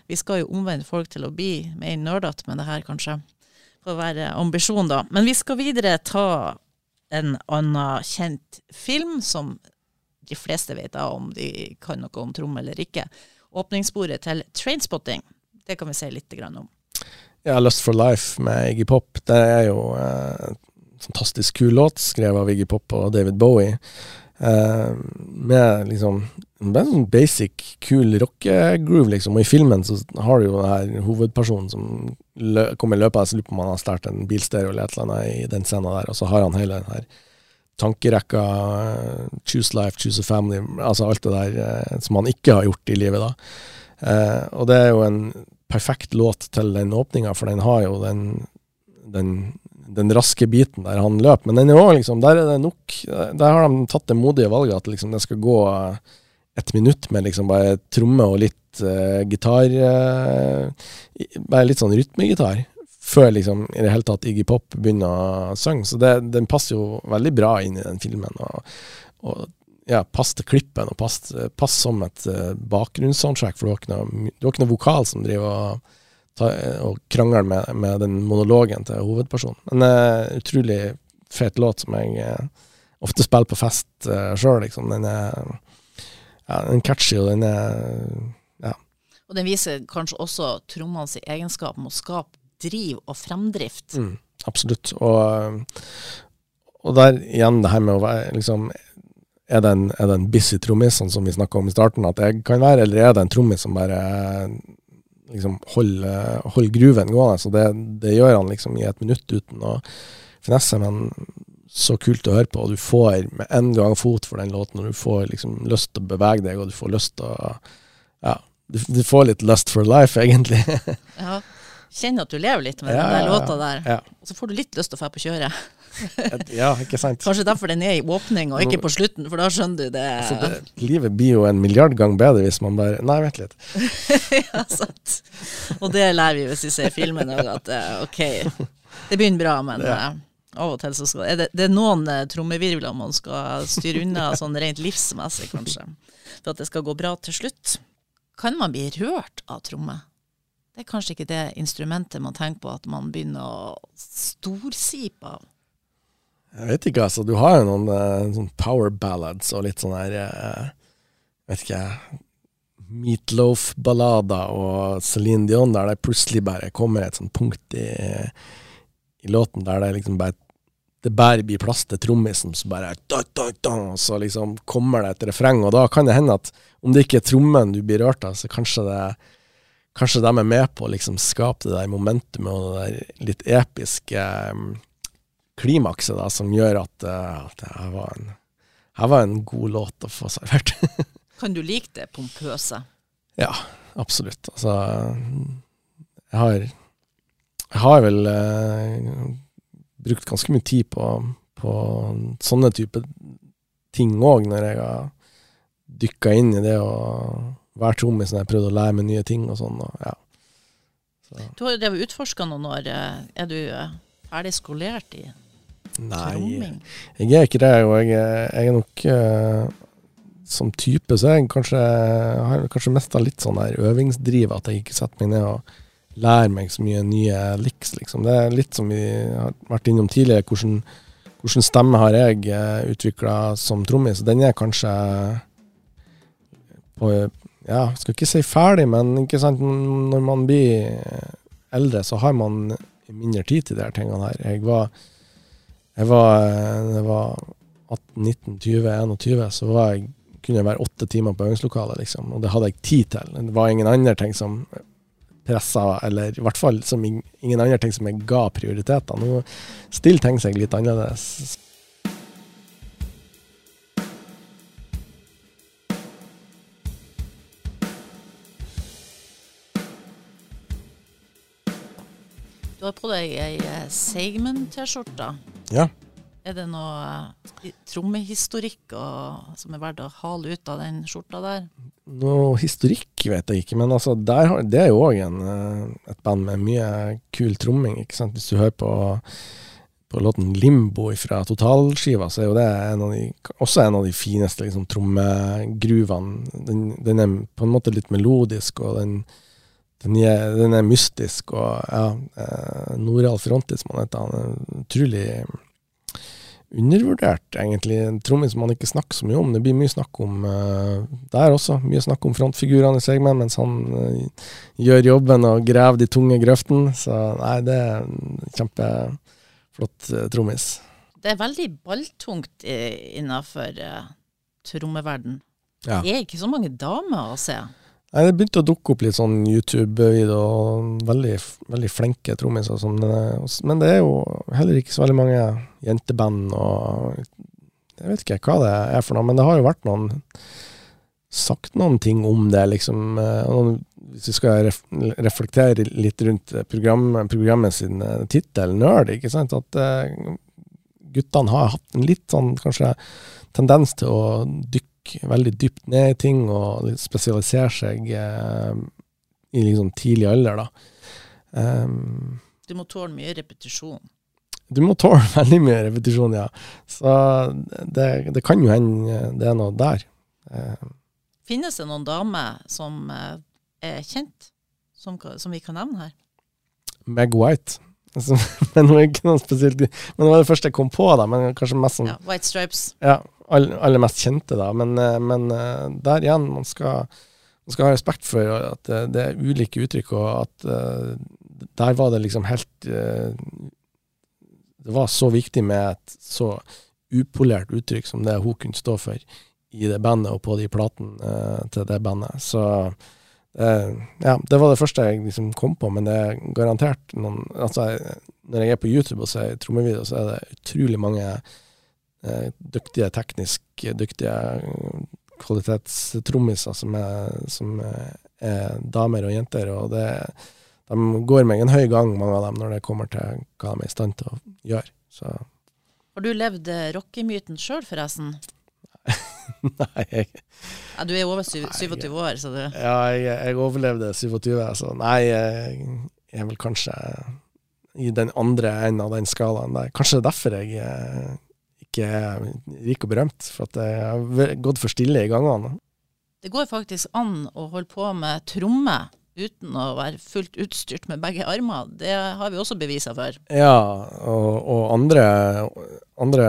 Vi skal jo omvende folk til å bli mer nerdete med det her, kanskje. Får være ambisjonen, da. Men vi skal videre ta en annen kjent film som de fleste vet da om de kan noe om tromme eller ikke. Åpningssporet til Trainspotting. Det kan vi si litt om. Ja, Lust for Life med Iggy Pop, det er jo eh, en fantastisk kul låt, skrevet av Iggy Pop og David Bowie. Eh, med liksom en sånn basic, kul rockegroove, liksom. Og i filmen så har du jo den her hovedpersonen som lø kommer løpende, jeg lurer på om han har startet en bilstereo eller et eller annet i den scenen der, og så har han hele den her tankerekka, choose life, choose a family, altså alt det der eh, som han ikke har gjort i livet, da. Eh, og det er jo en perfekt låt til den åpninga, for den har jo den, den, den raske biten der han løper. Men den er òg liksom, der er det nok Der har de tatt det modige valget at liksom det skal gå eh, et minutt med liksom bare tromme og litt uh, gitar uh, Bare litt sånn rytmegitar. Før liksom i det hele tatt Iggy Pop begynner å synge. Så det, den passer jo veldig bra inn i den filmen. Og, og ja, pass til klippen, og pass, pass som et uh, bakgrunnssoundtrack, for du har ikke noe, vokal som driver og, ta, og krangler med, med den monologen til hovedpersonen. En uh, utrolig fet låt som jeg uh, ofte spiller på fest uh, sjøl, liksom. Den er, ja, den catchy, og den er Og den viser kanskje også trommene sin egenskap med å skape driv og fremdrift. Mm, absolutt. Og, og der igjen det her med å være liksom Er det en, er det en busy trommis, sånn som vi snakka om i starten, at jeg kan være, eller er det en trommis som bare liksom holder, holder gruven gående? Så det, det gjør han liksom i et minutt uten å finesse, men så kult å høre på. Og du får med en gang fot for den låten, og du får liksom lyst til å bevege deg, og du får lyst til å Ja, du, du får litt lust for life, egentlig. Ja. Kjenner at du lever litt med Ja, den der låta der. ja. Og så får du litt lyst til å dra på kjøret. ja, ikke sant? Kanskje derfor den er i åpning og ikke på slutten, for da skjønner du det. Altså, det, livet blir jo en milliard gang bedre hvis man bare Nei, vent litt. ja, sant. Og det lærer vi hvis vi ser filmen òg, at eh, ok, det begynner bra, men Ja. eh, av og til så skal er det, det er noen eh, trommevirvler man skal styre unna, sånn rent livsmessig, kanskje, for at det skal gå bra til slutt. Kan man bli rørt av tromme? Det er kanskje ikke det instrumentet man tenker på at man begynner å storsipe av. Jeg vet ikke, altså. Du har jo noen eh, sånn power ballads og litt sånn her eh, Vet ikke jeg Meatloaf-ballader og Celine Dion der det plutselig bare kommer et sånt punkt i, i låten der det liksom bare det bare blir plass til trommisen, så bare da, da, da, så liksom kommer det et refreng, og da kan det hende at om det ikke er trommen du blir rørt av, så kanskje det Kanskje de er med på å liksom skape det der momentumet og det der litt episke um, klimakset da, som gjør at, eh, at det her var, en, her var en god låt å få servert. Kan du like det pompøse? ja, absolutt. Altså, jeg har, jeg har vel eh, brukt ganske mye tid på, på sånne type ting òg, når jeg har dykka inn i det å være trommis, når jeg prøvde å lære meg nye ting og sånn. Og, ja. Så, Du har jo drevet utforska noen år. eh, Er du eh, ferdig skolert i tromming? nei. Jeg er ikke det, og jeg, jeg er nok uh, Som type så er jeg kanskje jeg har kanskje mista litt sånn der øvingsdriv, at jeg ikke setter meg ned og lærer meg så mye nye liks, liksom. Det er litt som vi har vært innom tidligere, hvordan, hvordan stemme har jeg utvikla som trommis. Den er kanskje på Ja, skal ikke si ferdig, men når man blir eldre, så har man mindre tid til de her tingene her. Jeg var jeg var, eh, var 18, 19, 20, 21, så var jeg, kunne jeg være åtte timer på øvingslokalet, liksom. Og det hadde jeg tid til. Det var ingen andre ting som pressa, eller i hvert fall ingen andre ting som jeg ga prioriteter. Nå stiller ting seg litt annerledes. Du har på deg ei eh, Seigmund-T-skjorte. Ja. Er det noe eh, trommehistorikk og, som er verdt å hale ut av den skjorta der? Noe historikk vet jeg ikke, men altså, der, har- det er jo òg et band med mye kul tromming. ikke sant? Hvis du hører på, på låten 'Limbo' fra Totalskiva, så er jo det en de, også en av de fineste liksom, trommegruvene. Den, den er på en måte litt melodisk, og den, den, er, den er mystisk. Og ja, eh, Noralf Rontis, som han heter, han er utrolig undervurdert, egentlig. En trommis man ikke snakker så mye om. Det blir mye snakk om uh, der også. Mye snakk om frontfigurene i Segmen, mens han uh, gjør jobben og graver de tunge grøftene. Så nei, det er en kjempeflott uh, trommis. Det er veldig balltungt innafor uh, trommeverden. Ja. Det er ikke så mange damer å se. Nei, Det begynte å dukke opp litt sånn YouTube-videoer. Veldig, veldig flinke trommiser. Sånn. er. Men det er jo heller ikke så veldig mange jenteband og Jeg vet ikke hva det er for noe, men det har jo vært noen sagt noen ting om det, liksom. Hvis vi skal ref reflektere litt rundt programmet, programmet sin tittel, Nerd, ikke sant, at guttene har hatt en litt sånn kanskje tendens til å dykke veldig dypt ned i ting og spesialisere seg eh, i liksom tidlig alder, da. Um, du må tåle mye repetisjon. Du må tåle veldig mye repetisjon, ja. Så det, det kan jo hende det er noe der. Um, Finnes det noen damer som er kjent, som, som, vi kan nevne her? Meg White. Men hun er ikke noe spesielt Men det var det første jeg kom på, da. Men kanskje mest sånn ja, White Stripes. Ja, aller, mest kjente, da. Men, men, der igjen, man skal, man skal ha respekt for at det er ulike uttrykk, og at der var det liksom helt Det var så viktig med et så upolert uttrykk som det hun kunne stå for i det bandet og på de platene til det bandet. Så ja, det var det første jeg liksom kom på, men det er garantert noen Altså, når jeg er på YouTube og ser trommevideoer, så er det utrolig mange Eh, dyktige, teknisk dyktige kvalitetstrommiser som, som er damer og jenter. Og det, de går meg en høy gang, mange av dem, når det kommer til hva de er i stand til å gjøre. Så. Har du levd rockemyten sjøl, forresten? Nei, jeg ja, Du er over 27 år, så du Ja, jeg, jeg overlevde 27, så nei, jeg, jeg er vel kanskje i den andre enden av den skalaen der. Kanskje det er derfor jeg ikke rik og berømt, for at jeg har gått for stille i gangene. Det går faktisk an å holde på med tromme uten å være fullt utstyrt med begge armer. Det har vi også beviser for. Ja, og, og andre, andre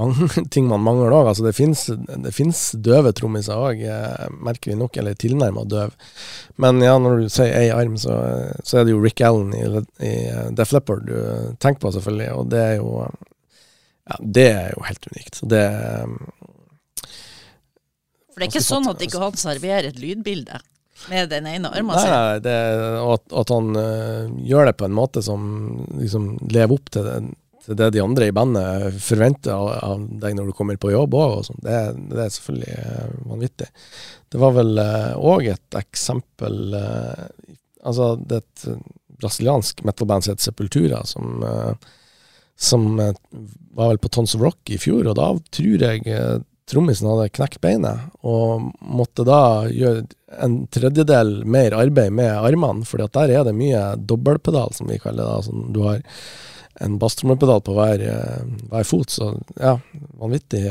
mange, ting man mangler òg. Altså, det fins døve trommiser òg, vi nok, eller tilnærma døv. Men ja, når du sier ei arm, så, så, er det jo Rick Allen i, i Def Leppard du tenker på, selvfølgelig. Og det er jo ja, det er jo helt unikt. Det For det er ikke sånn at ikke han serverer et lydbilde med den ene armen sin? Nei, det, og at, at han uh, gjør det på en måte som liksom lever opp til det, til det de andre i bandet forventer av, av deg når du kommer på jobb òg. Det, det, er selvfølgelig uh, vanvittig. Det var vel òg uh, et eksempel Altså, det er et brasiliansk metal-band som heter Sepultura, som som var vel på Tons of Rock i fjor, og da tror jeg trommisen hadde knekt beinet, og måtte da gjøre en tredjedel mer arbeid med armene, for der er det mye dobbeltpedal, som vi kaller det. Altså, du har en basstrommepedal på hver, hver, fot, så ja, vanvittig,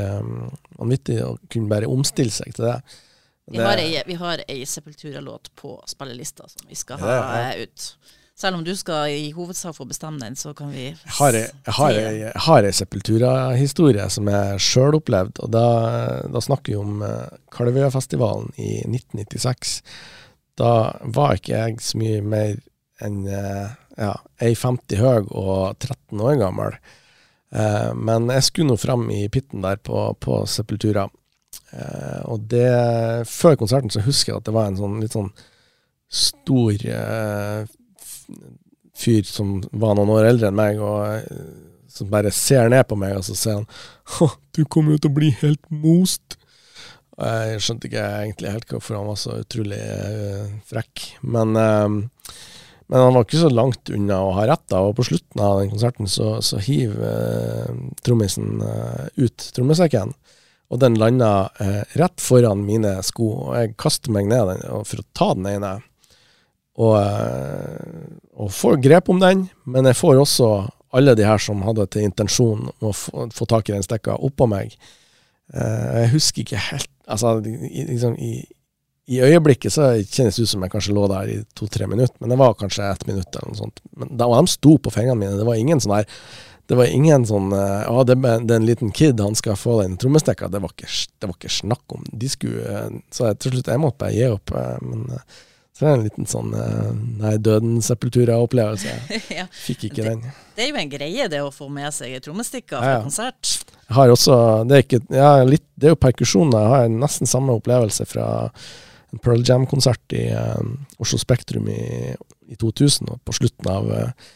vanvittig å kunne bare omstille seg til det. Vi har ei, vi har ei Sepultura-låt på spillelista som vi skal ha ja, ja. ut. Selv om du skal i hovedsak få bestemme den, så kan vi Jeg har, jeg har, ei Sepultura-historie som jeg sjøl opplevde. og da, da, snakker vi om Kalvøyafestivalen i 1996. Da var ikke jeg så mye mer enn ja, 1,50 høy og 13 år gammel. Eh, men jeg skulle nå fram i pitten der på, på Sepultura. Eh, og det Før konserten så husker jeg at det var en sånn litt sånn stor eh, fyr som var noen år eldre enn meg, og som bare ser ned på meg, og så sier han du kommer jo til å bli helt most. Og jeg skjønte ikke egentlig helt hvorfor han var så utrolig uh, frekk. Men, Men han var ikke så langt unna å ha rett, da, og på slutten av den konserten så, så hiver eh, trommisen eh, ut trommesekken. Og den landa eh, rett foran mine sko, og jeg kaster meg ned den for å ta den ene. Og, eh, og får grep om den, men jeg får også alle de her som hadde til intensjon å få, få tak i den stekka, oppå meg. Eh, jeg husker ikke helt Altså, liksom, i, i øyeblikket så kjennes det ut som jeg kanskje lå der i to-tre minutter, men det var kanskje ett minutt eller noe sånt. Men da, og de sto på fingrene mine. Det var ingen sånn der det var ingen sånn ja, det, det er en liten kid, han skal få den trommestekka. Det, det var ikke snakk om. De skulle eh, Så jeg, til slutt jeg måtte bare gi opp. Eh, men eh, det er en liten sånn Nei, døden-sepultura-opplevelse. ja. Fikk ikke det, den. Det er jo en greie, det å få med seg trommestikker fra ja, ja. konsert. Jeg har også Det er, ikke, ja, litt, det er jo perkusjon. Jeg har nesten samme opplevelse fra en Pearl Jam-konsert i uh, Oslo Spektrum i, i, 2000, og på slutten av uh,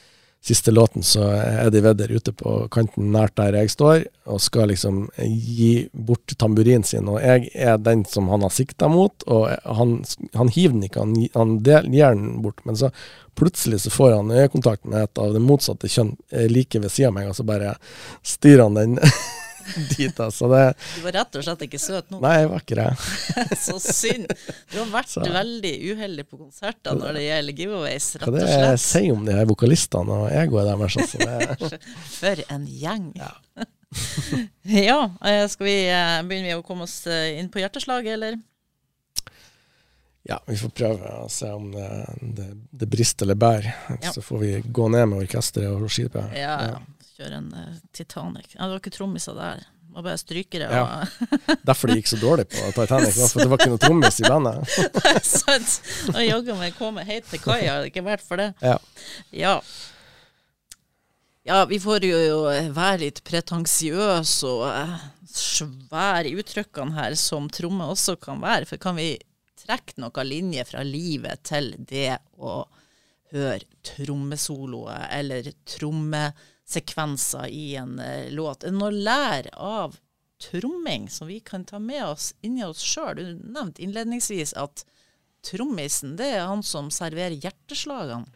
siste låten så er Eddie Vedder ute på kanten nært der jeg står, og skal liksom gi bort tamburinen sin. Og jeg er den som han har sikta mot, og han, han hiver den ikke, han, han del, gir den bort. Men så plutselig så får han øyekontakt med et av det motsatte kjønn like ved sida av meg, og så bare styrer han den dit, altså. Det, du var rett og slett ikke søt nå? Nei, jeg var ikke det. så synd. Du har vært så. veldig uheldig på konserter når det gjelder giveaways, rett og slett. Hva det sier om de her vokalistene og egoet deres, altså. For en gjeng. Ja. ja. Eh, skal vi eh, begynne å komme oss eh, inn på hjerteslaget, eller? Ja, vi får prøve å se om det, det, det brister eller bærer. Ja. Så får vi gå ned med orkesteret og skipet. Ja, ja kjøre en uh, Titanic. Ja, det var ikke trommiser der. Det var bare strykere. Ja. Derfor det gikk så dårlig på Titanic, for det var ikke noe trommis i bandet. Sant. Og jaggu meg komme helt til kaia, hadde ikke vært for det. Ja. ja. Ja, vi får jo være litt pretensiøse og uh, svære i uttrykkene her, som tromme også kan være. For kan vi trekke noen linjer fra livet til det å høre trommesoloer eller tromme sekvenser i en uh, låt. En å lære av tromming som vi kan ta med oss inni oss sjøl? Du nevnte innledningsvis at trommisen, det er han som serverer hjerteslagene.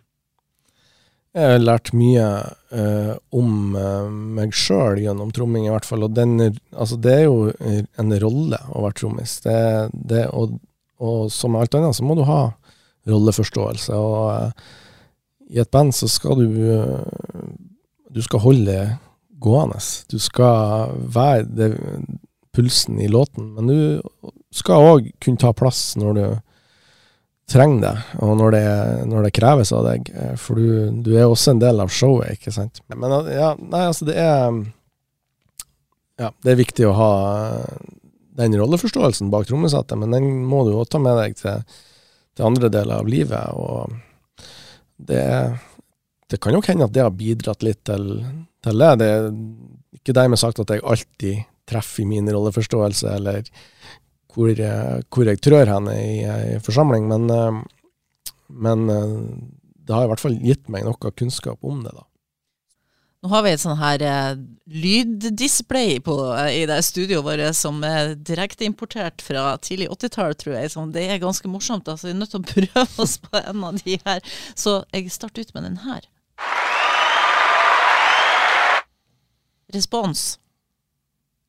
Jeg har lært mye uh, om uh, meg sjøl gjennom tromming, i hvert fall. Og den, altså, det er jo en rolle å være trommis. Det, det, og, og, som alt annet så må du ha rolleforståelse. Og i et band så skal du du skal holde gående. Du skal være det, pulsen i låten, men du skal òg kunne ta plass når du trenger det, og når det, når det kreves av deg. For du, du, er også en del av showet, ikke sant. Men ja, nei, altså, det er Ja, det er viktig å ha den rolleforståelsen bak trommesettet, men den må du òg ta med deg til, til andre deler av livet. og det er det kan nok hende at det har bidratt litt til, til det. Det er ikke dermed sagt at jeg alltid treffer i min rolleforståelse, eller hvor, hvor jeg trør henne i en forsamling, men, eh, men, eh, det har i hvert fall gitt meg noe kunnskap om det, da. Nå har vi et sånn her eh, lyddisplay på, eh, i det studioet vårt som er direkteimportert fra tidlig 80-tall, tror jeg. Så det er ganske morsomt. altså Vi er nødt til å prøve oss på en av de her. Så jeg starter ut med den her. Respons.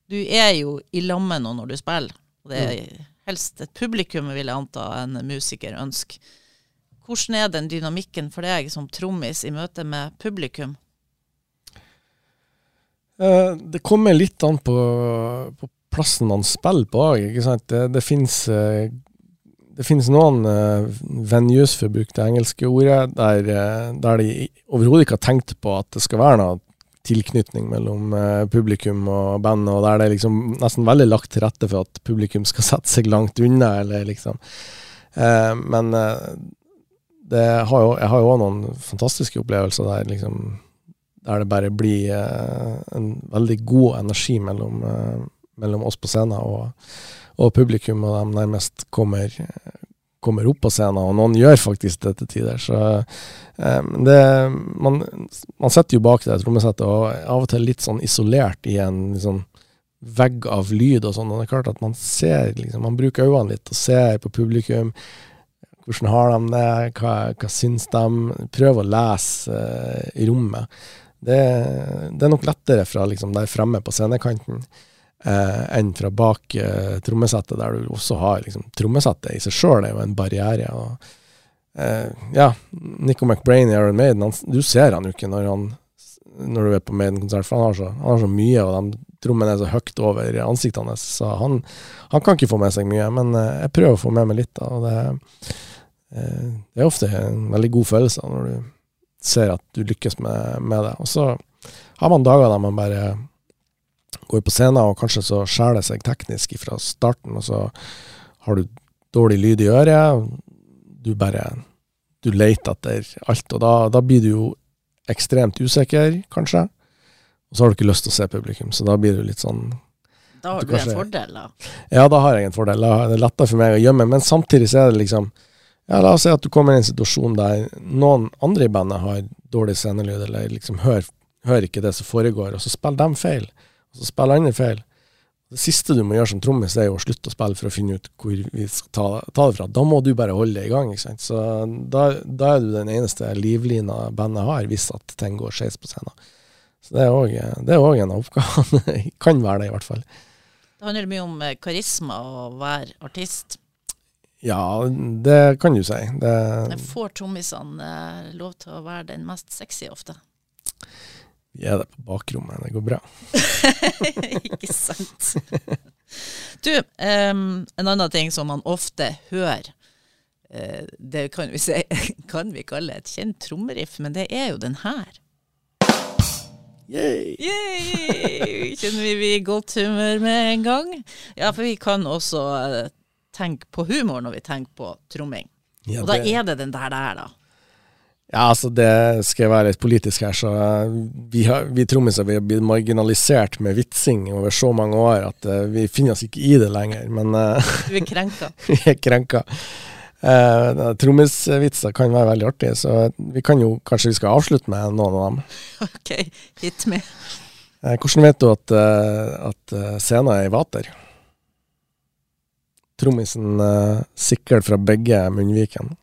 Du er jo i lamme nå når du spiller. Og det er mm. helst et publikum, vil jeg anta, en musiker ønsker. Hvordan er den dynamikken for deg som trommis i møte med publikum? Eh, det kommer litt an på, på plassen man spiller på òg. Det, det fins eh, det finnes noen uh, venues, for å bruke det engelske ordet, der, uh, der de overhodet ikke har tenkt på at det skal være noe tilknytning mellom uh, publikum og bandet, og der det er liksom nesten veldig lagt til rette for at publikum skal sette seg langt unna, eller liksom. Uh, men det har jo, jeg har jo òg noen fantastiske opplevelser der liksom der det bare blir en veldig god energi mellom, mellom oss på scenen og, og, publikum, og de nærmest kommer, kommer opp på scenen, og noen gjør faktisk det til tider. Så eh, det, man, man sitter jo bak det trommesettet og er av og til litt sånn isolert i en liksom, vegg av lyd og sånn, og det er klart at man ser liksom, Man bruker øynene litt og ser på publikum. Hvordan har de det? Hva, hva syns de? Prøv å lese uh, i rommet. Det, det, er nok lettere fra liksom, der fremme på scenekanten uh, enn fra bak uh, trommesettet, der du også har liksom, Trommesettet i seg sjøl er jo en barriere. og ja, Nico McBrain i Iron Maiden, du ser han jo ikke når, han, når du er på Maiden-konsert, for han har, så, han har så mye, og de trommene er så høyt over ansiktet hans, så han, han, kan ikke få med seg mye. Men jeg prøver å få med meg litt, da, og det Eh, det er ofte en veldig god følelse når du ser at du lykkes med, med det. Og så har man dager der man bare går på scenen, og kanskje så skjærer det seg teknisk fra starten, og så har du dårlig lyd i øret. Du bare Du leter etter alt, og da, da blir du jo ekstremt usikker, kanskje. Og så har du ikke lyst til å se publikum, så da blir du litt sånn Da har du, kanskje, en fordel, da? Ja, da har jeg en fordel. Da er det lettere for meg å gjemme, men samtidig så er det liksom ja, La oss si at du kommer i en situasjon der noen andre i bandet har dårlig scenelyd, eller liksom hører, hører ikke det som foregår, og så spiller de feil, og så spiller andre feil. Det siste du må gjøre som trommis, er å slutte å spille for å finne ut hvor vi skal ta, ta, det fra. Da må du bare holde det i gang. ikke sant? Så da, da er du den eneste livlina bandet har, hvis at ting går skeis på scenen. Så det er òg en av oppgavene. kan være det, i hvert fall. Det handler mye om karisma å være artist. Ja, det kan du si. Det Får trommisene eh, lov til å være den mest sexy ofte? Er det på bakrommet, det går bra. Ikke sant. Du, um, en annen ting som man ofte hører, uh, det kan vi, se, kan vi kalle et kjent trommeriff, men det er jo den her. Yay! Yay! Kjenner vi vi i godt humør med en gang? Ja, for vi kan også uh, tenke på humor når vi tenker på tromming. Ja, og da er det den der der, da. Ja, altså det skal jeg være litt politisk her, så uh, vi, har, vi trommiser vi har blitt marginalisert med vitsing over så mange år at uh, vi finner oss ikke i det lenger, men uh, Du er krenka? vi er krenka. Uh, Trommisvitser kan være veldig artig, så vi kan jo kanskje vi skal avslutte med noen av dem. Ok, hit med. hvordan vet du at, at scenen er i vater? trommisen uh, sikler fra begge munnvikene.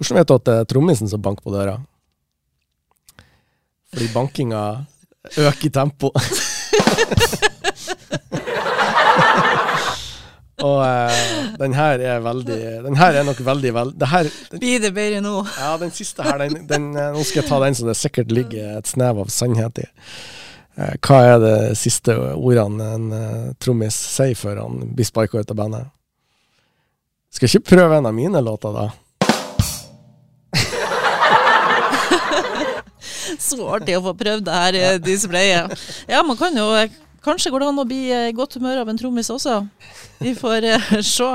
Hvordan vet du at det er trommisen som banker på døra? Fordi bankinga øker i tempo. Og uh, den her er veldig Den her er nok veldig vel, det her, Blir det bedre nå? Ja, den siste her, den, den, eh, nå skal jeg ta den som det sikkert ligger et snev av sannhet i. Eh, hva er det siste ordene en uh, trommis sier før han blir sparka ut av bandet? Skal ikke prøve en av mine låter, da? Så artig å få prøvd det her displayet. Ja, man kan jo Kanskje går det an å bli i godt humør av en trommis også. Vi får se.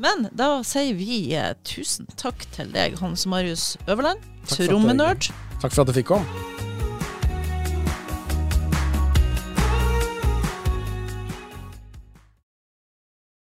Men da sier vi tusen takk til deg, Hans Marius Øverland, trommenerd. Takk for at du fikk komme.